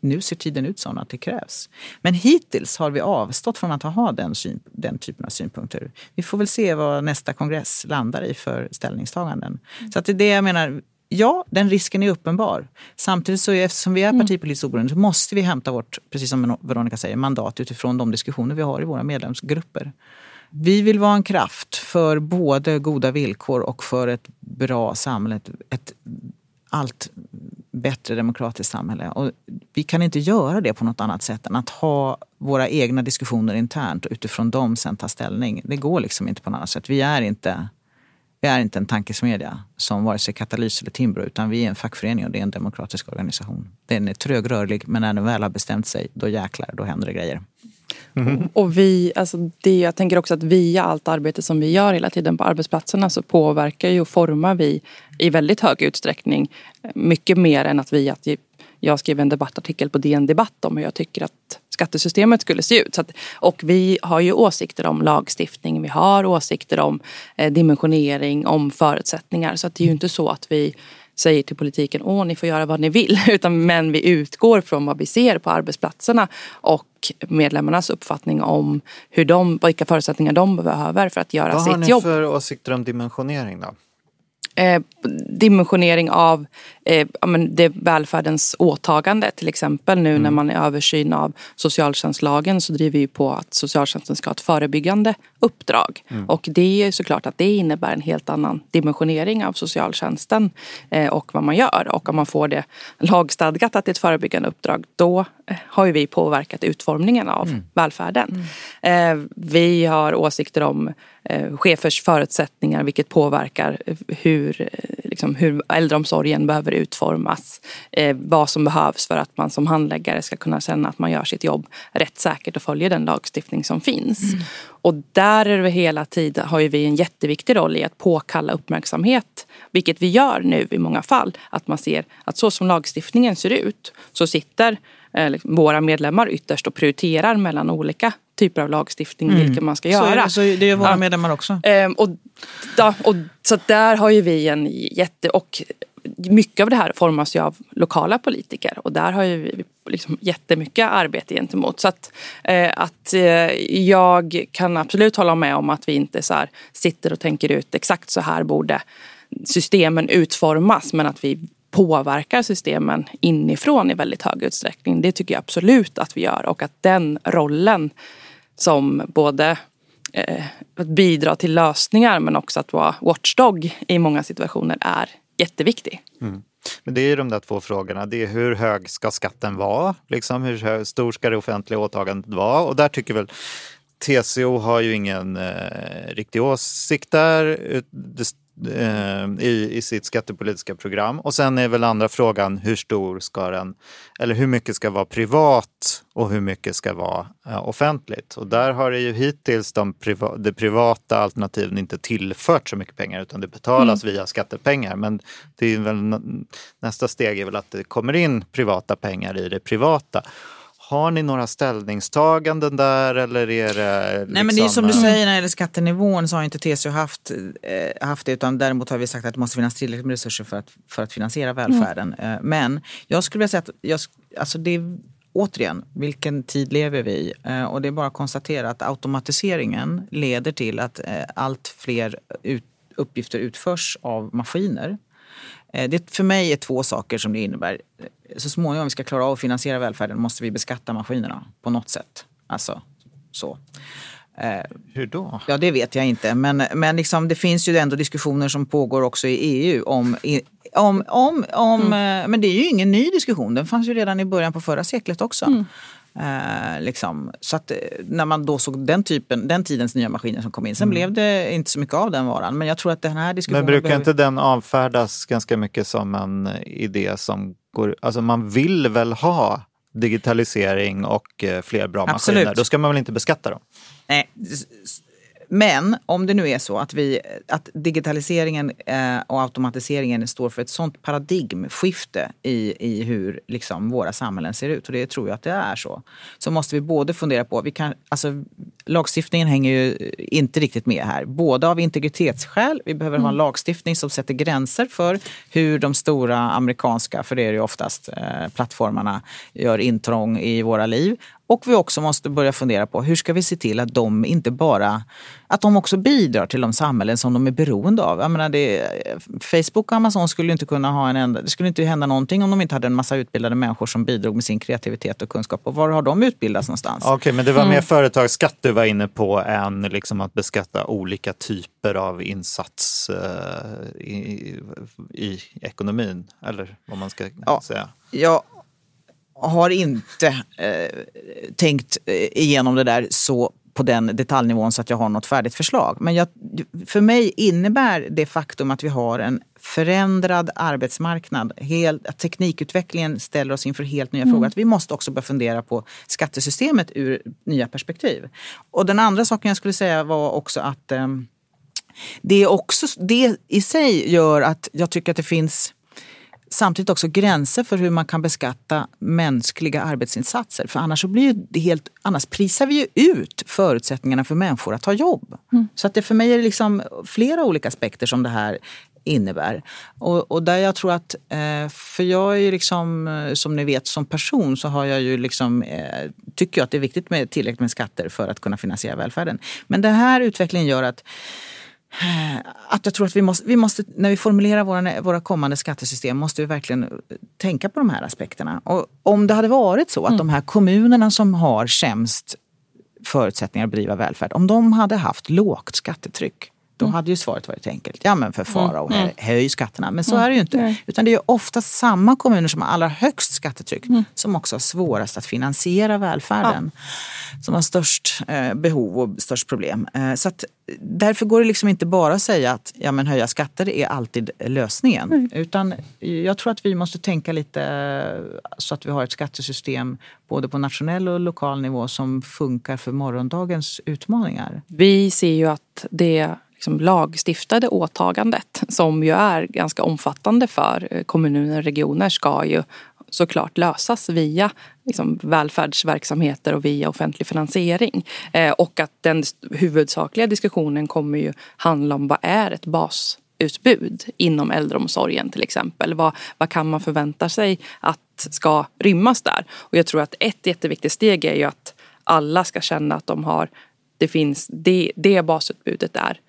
nu ser tiden ut så att det krävs. Men hittills har vi avstått från att ha den, syn, den typen av synpunkter. Vi får väl se vad nästa kongress landar i för ställningstaganden. Så att det är det jag menar. Ja, den risken är uppenbar. Samtidigt så är, eftersom vi är partipolitiskt oberoende så måste vi hämta vårt, precis som Veronica säger, mandat utifrån de diskussioner vi har i våra medlemsgrupper. Vi vill vara en kraft för både goda villkor och för ett bra samhälle. Ett allt bättre demokratiskt samhälle. Och vi kan inte göra det på något annat sätt än att ha våra egna diskussioner internt och utifrån dem sen ta ställning. Det går liksom inte på något annat sätt. Vi är inte, vi är inte en tankesmedja som vare sig Katalys eller Timbro utan vi är en fackförening och det är en demokratisk organisation. Den är trögrörlig men när den väl har bestämt sig då jäklar, då händer det grejer. Mm. Och vi, alltså det, jag tänker också att via allt arbete som vi gör hela tiden på arbetsplatserna så påverkar ju och formar vi i väldigt hög utsträckning mycket mer än att vi att jag skrev en debattartikel på DN Debatt om hur jag tycker att skattesystemet skulle se ut. Så att, och vi har ju åsikter om lagstiftning, vi har åsikter om eh, dimensionering, om förutsättningar. Så att det är ju inte så att vi säger till politiken, åh ni får göra vad ni vill. Utan, men vi utgår från vad vi ser på arbetsplatserna och medlemmarnas uppfattning om hur de, vilka förutsättningar de behöver för att göra Vad sitt har ni jobb. för åsikter om dimensionering då? Eh, dimensionering av eh, ja, men det välfärdens åtagande. Till exempel nu när man är översyn av socialtjänstlagen så driver vi på att socialtjänsten ska ha ett förebyggande uppdrag. Och det är såklart att det innebär en helt annan dimensionering av socialtjänsten eh, och vad man gör. Och om man får det lagstadgat att det är ett förebyggande uppdrag då eh, har ju vi påverkat utformningen av välfärden. Eh, vi har åsikter om eh, chefers förutsättningar vilket påverkar eh, hur, eh, liksom, hur äldreomsorgen behöver utformas. Eh, vad som behövs för att man som handläggare ska kunna känna att man gör sitt jobb rättssäkert och följer den lagstiftning som finns. Och där är det hela tiden har ju vi en jätteviktig roll i att påkalla uppmärksamhet. Vilket vi gör nu i många fall. Att man ser att så som lagstiftningen ser ut så sitter eh, liksom, våra medlemmar ytterst och prioriterar mellan olika typer av lagstiftning vilken man ska Så, är göra. det, så det är våra Ja. medlemmar också. Ehm, och, ja, och, så där har ju vi en jätte... Och mycket av det här formas ju av lokala politiker och där har ju vi liksom jättemycket arbete gentemot. Så att, eh, att eh, jag kan absolut hålla med om att vi inte så här sitter och tänker ut exakt så här borde systemen utformas men att vi påverkar systemen inifrån i väldigt hög utsträckning. Det tycker jag absolut att vi gör och att den rollen som både eh, att bidra till lösningar men också att vara watchdog i många situationer är jätteviktig. Mm. Men det är ju de där två frågorna. Det är hur hög ska skatten vara? Liksom, hur stor ska det offentliga åtagandet vara? Och där tycker väl TCO har ju ingen eh, riktig åsikt där det- i, i sitt skattepolitiska program. Och sen är väl andra frågan hur stor ska den, eller hur mycket ska vara privat och hur mycket ska vara eh, offentligt? Och där har det ju hittills de priva, de privata alternativen inte tillfört så mycket pengar utan det betalas via skattepengar. Men det är väl, nä- nästa steg är väl att det kommer in privata pengar i det privata. Har ni några ställningstaganden där eller är det liksom, Nej men det är som du säger när det gäller skattenivån så har inte TCO haft, eh, haft det utan däremot har vi sagt att det måste finnas tillräckligt med resurser för att, för att finansiera välfärden. Eh, men jag skulle vilja säga att jag, alltså det är, återigen, vilken tid lever vi i? Eh, och det är bara att konstatera att automatiseringen leder till att eh, allt fler ut, uppgifter utförs av maskiner. Eh, Det för mig är två saker som det innebär. Så småningom om vi ska klara av att finansiera välfärden måste vi beskatta maskinerna på något sätt. Alltså så. Eh, Hur då? Ja, det vet jag inte. Men, men liksom, det finns ju ändå diskussioner som pågår också i EU om... om, om, om eh, Men det är ju ingen ny diskussion. Den fanns ju redan i början på förra seklet också. Eh, liksom. Så att eh, när man då såg den typen, den tidens nya maskiner som kom in, sen Mm. blev det inte så mycket av den varan. Men jag tror att den här diskussionen Men brukar behöver- inte den avfärdas ganska mycket som en idé som går... Alltså man vill väl ha digitalisering och eh, fler bra Absolut. maskiner. Då ska man väl inte beskatta dem? Nej. Men om det nu är så att, vi, att digitaliseringen eh, och automatiseringen står för ett sånt paradigmskifte i, i hur liksom, våra samhällen ser ut, och det tror jag att det är så, så måste vi både fundera på, vi kan, alltså, lagstiftningen hänger ju inte riktigt med här, både av integritetsskäl, vi behöver ha en lagstiftning som sätter gränser för hur de stora amerikanska, för det är det ju oftast, eh, plattformarna gör intrång i våra liv. Och vi också måste börja fundera på hur ska vi se till att de inte bara, att de också bidrar till de samhällen som de är beroende av. Jag menar det, Facebook och Amazon skulle inte kunna ha en enda, det skulle inte hända någonting om de inte hade en massa utbildade människor som bidrog med sin kreativitet och kunskap. Och var har de utbildats någonstans? Okej, men det var Mm. mer företagsskatt du var inne på än liksom att beskatta olika typer av insats eh, i, i ekonomin, eller vad man ska Ja. säga. Jag har inte eh, tänkt eh, igenom det där så på den detaljnivån så att jag har något färdigt förslag. Men jag, för mig innebär det faktum att vi har en förändrad arbetsmarknad, helt, att teknikutvecklingen ställer oss inför helt nya frågor. Att vi måste också börja fundera på skattesystemet ur nya perspektiv. Och den andra saken jag skulle säga var också att ehm, det, är också, det i sig gör att jag tycker att det finns samtidigt också gränser för hur man kan beskatta mänskliga arbetsinsatser. För annars, så blir det helt, annars prisar vi ju ut förutsättningarna för människor att ha jobb. Så att det för mig är det liksom flera olika aspekter som det här innebär. Och, och där jag tror att, eh, för jag är ju liksom, eh, som ni vet som person så har jag ju liksom, eh, tycker jag att det är viktigt med tillräckligt med skatter för att kunna finansiera välfärden. Men den här utvecklingen gör att att jag tror att vi måste, vi måste när vi formulerar våra, våra kommande skattesystem måste vi verkligen tänka på de här aspekterna. Och om det hade varit så att de här kommunerna som har sämst förutsättningar att bedriva välfärd, om de hade haft lågt skattetryck, då hade ju svaret varit enkelt. Ja men för fara och hö- höj skatterna. Men så är det ju inte. Utan det är ju ofta samma kommuner som har allra högst skattetryck som också har svårast att finansiera välfärden. Som har störst eh, behov och störst problem. Eh, så att, därför går det liksom inte bara att säga att ja, men höja skatter är alltid lösningen. Utan jag tror att vi måste tänka lite eh, så att vi har ett skattesystem både på nationell och lokal nivå som funkar för morgondagens utmaningar. Vi ser ju att det liksom lagstiftade åtagandet som ju är ganska omfattande för eh, kommuner och regioner ska ju såklart lösas via liksom, välfärdsverksamheter och via offentlig finansiering. Eh, och att den huvudsakliga diskussionen kommer ju handla om vad är ett basutbud inom äldreomsorgen till exempel. Vad, vad kan man förvänta sig att ska rymmas där? Och jag tror att ett jätteviktigt steg är ju att alla ska känna att de har det finns, det, det basutbudet är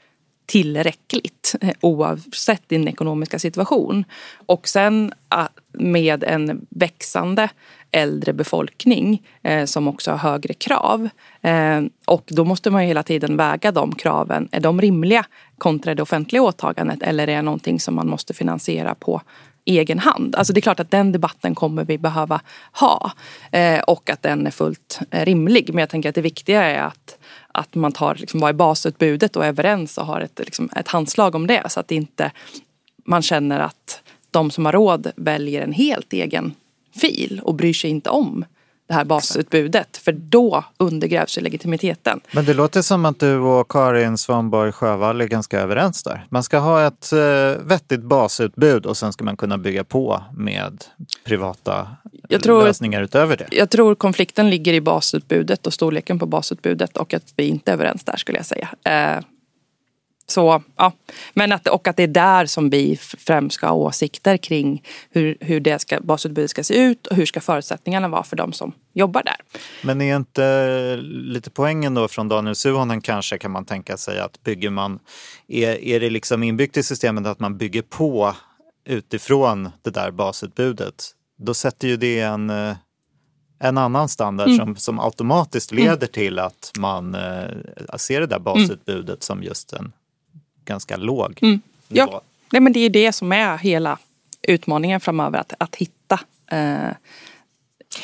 tillräckligt eh, oavsett din ekonomiska situation. Och sen ah, med en växande äldre befolkning eh, som också har högre krav. Eh, och då måste man ju hela tiden väga de kraven. Är de rimliga kontra det offentliga åtagandet eller är det någonting som man måste finansiera på egen hand. Alltså det är klart att den debatten kommer vi behöva ha eh, och att den är fullt eh, rimlig. Men jag tänker att det viktiga är att, att man tar liksom, vad är basutbudet och är överens och har ett, liksom, ett handslag om det så att inte man känner att de som har råd väljer en helt egen fil och bryr sig inte om det här basutbudet. För då undergrävs ju legitimiteten. Men det låter som att du och Karin Svanborg Sjövall är ganska överens där. Man ska ha ett eh, vettigt basutbud och sen ska man kunna bygga på med privata tror- lösningar utöver det. Jag tror konflikten ligger i basutbudet och storleken på basutbudet och att vi inte är överens där skulle jag säga. Eh, så, ja. Men att, och att det är där som vi främst ska ha åsikter kring hur, hur det ska, basutbudet ska se ut och hur ska förutsättningarna vara för de som jobbar där. Men är inte lite poängen då från Daniel Suhonen kanske kan man tänka sig att bygger man, är, är det liksom inbyggt i systemet att man bygger på utifrån det där basutbudet, då sätter ju det en, eh, en annan standard Mm. som, som automatiskt leder till att man eh, ser det där basutbudet som just en ganska låg Mm. nivå. Ja, Nej, men det är det som är hela utmaningen framöver. Att, att hitta, eh,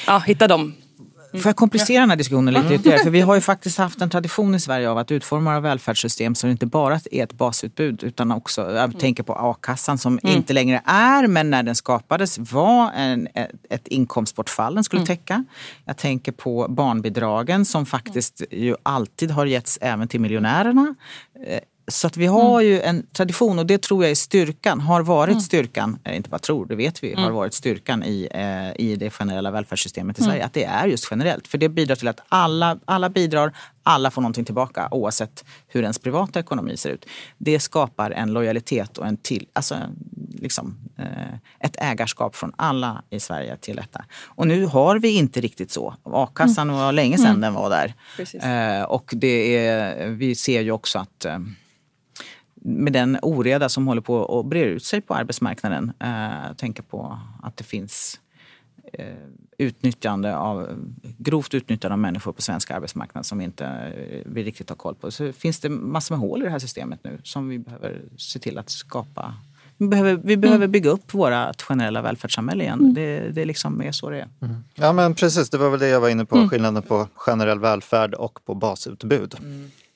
ja, hitta dem. Får jag komplicera den här diskussionen lite ytterligare? För vi har ju faktiskt haft en tradition i Sverige av att utforma våra välfärdssystem så det inte bara är ett basutbud utan också, jag tänker på a-kassan som inte längre är, men när den skapades var en, ett inkomstbortfall den skulle täcka. Jag tänker på barnbidragen som faktiskt ju alltid har getts även till miljonärerna. Så att vi har ju en tradition och det tror jag är styrkan, har varit styrkan, eh, inte bara tror, det vet vi, har varit styrkan i, eh, i det generella välfärdssystemet i Sverige. Att det är just generellt. För det bidrar till att alla, alla bidrar, alla får någonting tillbaka oavsett hur ens privata ekonomi ser ut. Det skapar en lojalitet och en till, alltså, liksom, eh, ett ägarskap från alla i Sverige till detta. Och nu har vi inte riktigt så. A-kassan var länge sedan den var där. Eh, och det är, vi ser ju också att eh, med den oreda som håller på att breda ut sig på arbetsmarknaden. Eh, tänker på att det finns eh, utnyttjande av, grovt utnyttjande av människor på svensk arbetsmarknad som inte eh, vi riktigt har koll på. Så finns det massor med hål i det här systemet nu som vi behöver se till att skapa. Vi behöver, vi behöver bygga upp vårt generella välfärdssamhälle igen. Det, det liksom är så det är. Ja men precis, det var väl det jag var inne på. Skillnaden på generell välfärd och på basutbud.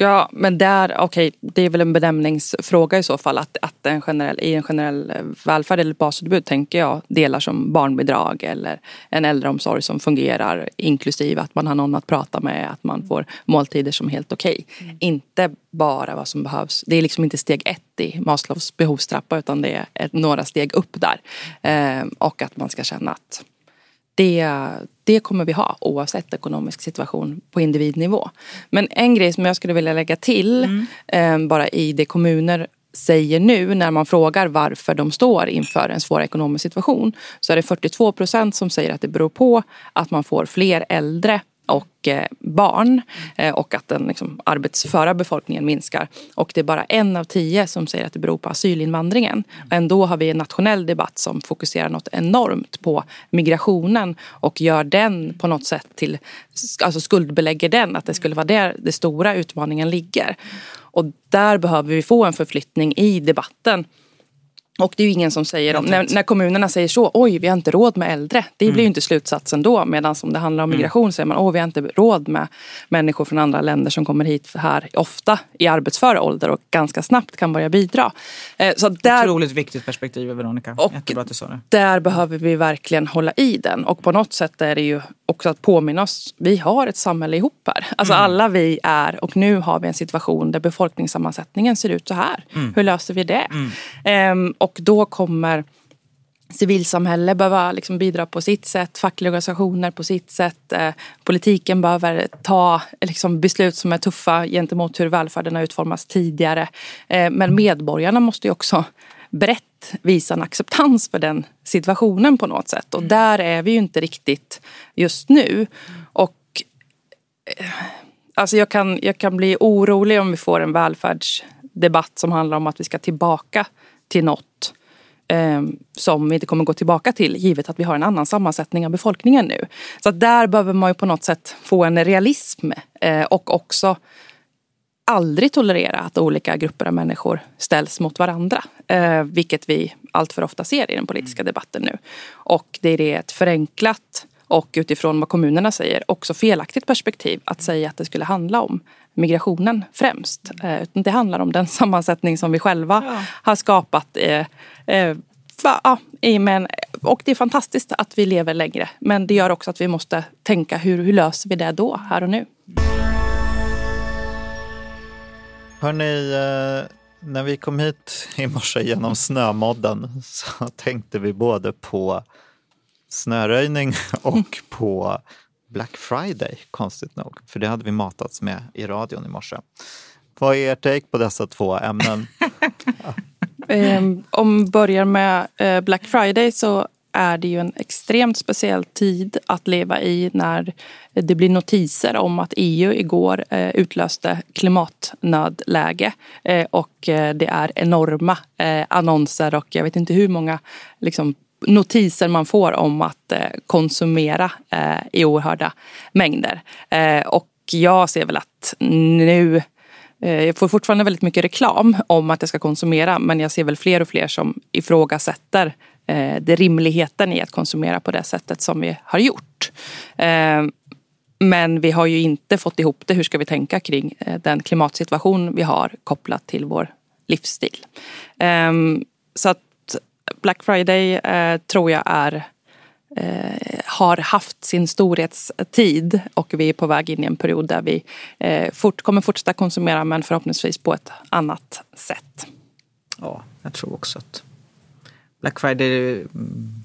Ja, men där, okej, det är väl en benämningsfråga i så fall. Att, att en generell, I en generell välfärd eller basutbud tänker jag delar som barnbidrag eller en äldreomsorg som fungerar inklusive att man har någon att prata med, att man får måltider som är helt okej. Inte bara vad som behövs. Det är liksom inte steg ett i Maslows behovstrappa utan det är ett, några steg upp där. Eh, och att man ska känna att det, det kommer vi ha oavsett ekonomisk situation på individnivå. Men en grej som jag skulle vilja lägga till eh, bara i det kommuner säger nu när man frågar varför de står inför en svår ekonomisk situation så är det 42 procent som säger att det beror på att man får fler äldre och eh, barn eh, och att den liksom, arbetsföra befolkningen minskar. Och det är bara en av tio som säger att det beror på asylinvandringen. Ändå har vi en nationell debatt som fokuserar något enormt på migrationen och gör den på något sätt till, alltså skuldbelägger den, att det skulle vara där den stora utmaningen ligger. Och där behöver vi få en förflyttning i debatten. Och det är ju ingen som säger, om, när, när kommunerna säger så, oj vi har inte råd med äldre. Det blir ju inte slutsatsen då. Medan om det handlar om migration säger man, oj vi har inte råd med människor från andra länder som kommer hit här ofta i arbetsför ålder och ganska snabbt kan börja bidra. Eh, Så där, Otroligt viktigt perspektiv Veronica. Och- Jättebra att du sa det. där behöver vi verkligen hålla i den. Och på något sätt är det ju också att påminna oss, vi har ett samhälle ihop här. Alltså alla vi är och nu har vi en situation där befolkningssammansättningen ser ut så här. Hur löser vi det? Ehm, och då kommer civilsamhälle behöva liksom bidra på sitt sätt, fackliga organisationer på sitt sätt. Eh, politiken behöver ta liksom, beslut som är tuffa gentemot hur välfärden har utformats tidigare. Eh, men medborgarna måste ju också brett visa en acceptans för den situationen på något sätt. Och där är vi ju inte riktigt just nu. Och eh, Alltså jag kan, jag kan bli orolig om vi får en välfärdsdebatt som handlar om att vi ska tillbaka till något eh, som vi inte kommer gå tillbaka till givet att vi har en annan sammansättning av befolkningen nu. Så att där behöver man ju på något sätt få en realism eh, och också aldrig tolerera att olika grupper av människor ställs mot varandra. Eh, vilket vi allt för ofta ser i den politiska debatten nu. Och det är det ett förenklat och utifrån vad kommunerna säger också felaktigt perspektiv att säga att det skulle handla om migrationen främst. Eh, utan det handlar om den sammansättning som vi själva har skapat. Eh, eh, va, ja, i- men, och det är fantastiskt att vi lever längre. Men det gör också att vi måste tänka hur, hur löser vi det då, här och nu? Hörni, när vi kom hit i morse genom snömodden så tänkte vi både på snöröjning och på Black Friday, konstigt nog. För det hade vi matats med i radion i morse. Vad är er take på dessa två ämnen? Ehm, om vi börjar med eh, Black Friday så är det ju en extremt speciell tid att leva i när det blir notiser om att EU igår eh, utlöste klimatnödläge. Eh, och det är enorma annonser och jag vet inte hur många liksom, notiser man får om att eh, konsumera eh, i oerhörda mängder. Eh, och jag ser väl att nu Jag får fortfarande väldigt mycket reklam om att jag ska konsumera men jag ser väl fler och fler som ifrågasätter eh, det rimligheten i att konsumera på det sättet som vi har gjort. Eh, Men vi har ju inte fått ihop det. Hur ska vi tänka kring eh, den klimatsituation vi har kopplat till vår livsstil? Ehm, så att Black Friday eh, tror jag är eh, har haft sin storhetstid och vi är på väg in i en period där vi fort, kommer fortsätta konsumera men förhoppningsvis på ett annat sätt. Ja, jag tror också att Black Friday mm,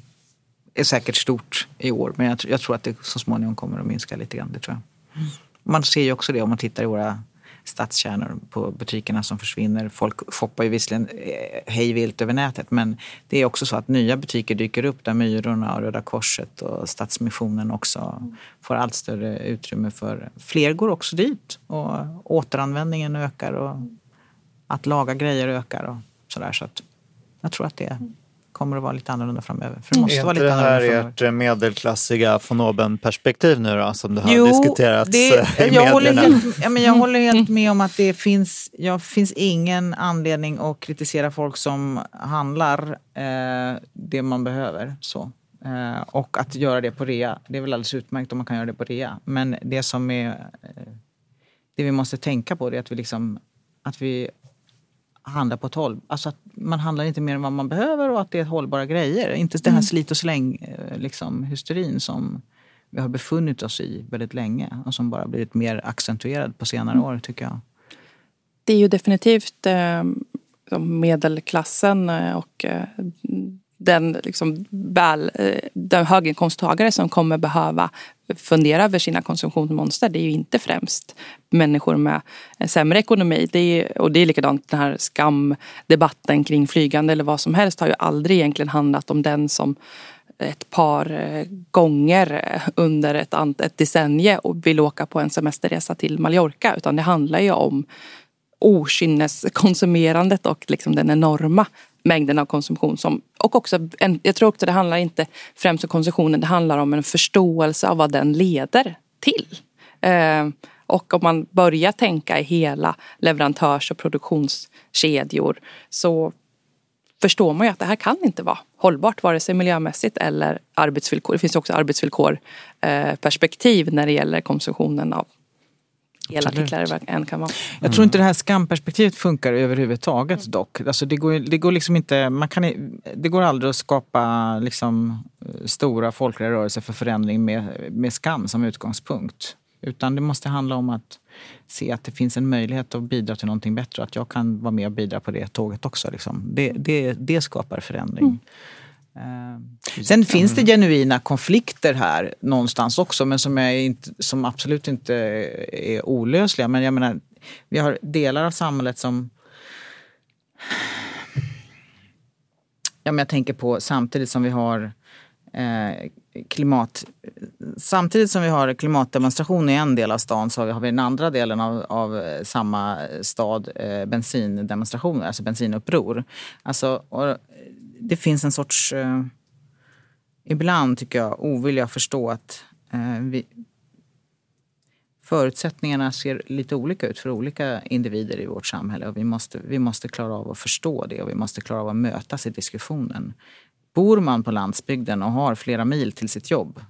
är säkert stort i år men jag, jag, tror att det så småningom kommer att minska lite grann. Det tror jag. Man ser ju också det om man tittar i våra stadskärnor på butikerna som försvinner. Folk shoppar ju visserligen eh, hejvilt över nätet men det är också så att nya butiker dyker upp där Myrorna och Röda Korset och Stadsmissionen också får allt större utrymme för. Fler går också dit och återanvändningen ökar och att laga grejer ökar och sådär. Så att jag tror att det kommer att vara lite annorlunda framöver. För det måste är vara lite inte det här ert medelklassiga von oben-perspektiv nu då, som det har Jo, diskuterats det, eh, i jag, håller medierna? helt, ja, men jag håller helt med om att det finns, ja, finns ingen anledning att kritisera folk som handlar eh, det man behöver. Så. Eh, och att göra det på rea, det är väl alldeles utmärkt om man kan göra det på rea. Men det som är eh, det vi måste tänka på är att vi, liksom, att vi handlar på ett håll. Alltså att man handlar inte mer än vad man behöver och att det är hållbara grejer. Inte den här slit och släng eh, liksom, hysterin som vi har befunnit oss i väldigt länge och som bara blivit mer accentuerad på senare år tycker jag. Det är ju definitivt eh, medelklassen eh, och eh, den, liksom, väl, eh, den höginkomsttagare som kommer behöva fundera över sina konsumtionsmonster Det är ju inte främst människor med eh, sämre ekonomi. Det är, och det är likadant den här skamdebatten kring flygande eller vad som helst har ju aldrig egentligen handlat om den som ett par eh, gånger under ett, ett decennium och vill åka på en semesterresa till Mallorca. Utan det handlar ju om okynneskonsumerandet och liksom den enorma mängden av konsumtion. Som, och också en, jag tror också det handlar inte främst om konsumtionen, det handlar om en förståelse av vad den leder till. Eh, och om man börjar tänka i hela leverantörs och produktionskedjor så förstår man ju att det här kan inte vara hållbart vare sig miljömässigt eller arbetsvillkor. Det finns också arbetsvillkor eh, perspektiv när det gäller konsumtionen av elartiklar än kan vara. Jag tror inte det här skamperspektivet funkar överhuvudtaget dock. Alltså det, går, det går liksom inte, man kan, det går aldrig att skapa liksom, stora folkliga rörelser för förändring med, med skam som utgångspunkt. Utan det måste handla om att se att det finns en möjlighet att bidra till någonting bättre. Att jag kan vara med och bidra på det tåget också. Liksom. Det, det, det skapar förändring. Mm. Sen finns det genuina konflikter här någonstans också men som, är inte, som absolut inte är olösliga. Men jag menar, vi har delar av samhället som... Ja, men jag tänker på samtidigt som vi har eh, klimat... Samtidigt som vi har klimatdemonstration i en del av stan så har vi den andra delen av, av samma stad eh, bensindemonstrationer, alltså bensinuppror. Alltså, och, det finns en sorts, eh, ibland tycker jag, ovilja att förstå att eh, vi, förutsättningarna ser lite olika ut för olika individer i vårt samhälle. Och vi, måste, vi måste klara av att förstå det och vi måste klara av att mötas i diskussionen. Bor man på landsbygden och har flera mil till sitt jobb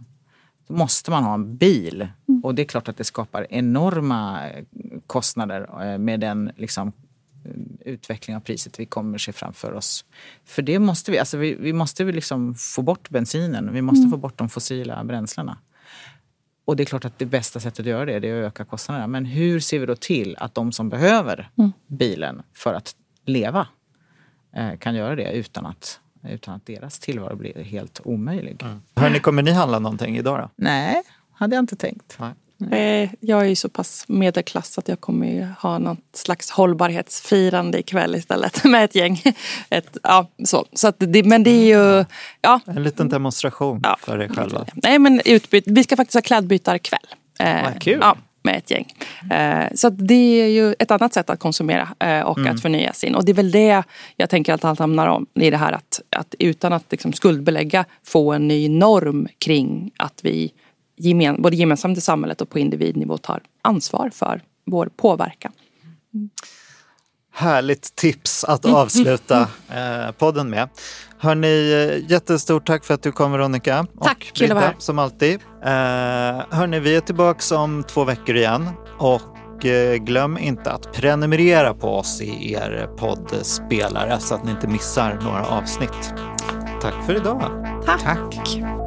då måste man ha en bil. Mm. Och det är klart att det skapar enorma kostnader eh, med den liksom, utveckling av priset vi kommer se framför oss. För det måste vi, alltså vi, vi måste liksom få bort bensinen, vi måste mm. få bort de fossila bränslena. Och det är klart att det bästa sättet att göra det, det är att öka kostnaderna. Men hur ser vi då till att de som behöver mm. bilen för att leva eh, kan göra det utan att, utan att deras tillvaro blir helt omöjlig. Mm. Hörni, kommer ni handla någonting idag då? Nej, hade jag inte tänkt. Nej. Nej. Jag är ju så pass medelklass att jag kommer ha något slags hållbarhetsfirande ikväll istället med ett gäng. Ett, ja, så. Så det, men det är ju... Ja. En liten demonstration ja. för er själva. Nej men utbyt, vi ska faktiskt ha klädbytarkväll. Eh, kul. Ja, med ett gäng. Eh, så det är ju ett annat sätt att konsumera eh, och mm. att förnya sin. Och det är väl det jag tänker att allt hamnar om. I det här att, att utan att liksom skuldbelägga få en ny norm kring att vi gemen, både gemensamt i samhället och på individnivå tar ansvar för vår påverkan. Mm. härligt tips att avsluta eh, podden med. Hörni, eh, jättestort tack för att du kom Veronica. Tack, kul att vara här. Som alltid. Eh, hörni, vi är tillbaka om två veckor igen. Och eh, glöm inte att prenumerera på oss i er poddspelare så att ni inte missar några avsnitt. Tack för idag. Tack. Tack.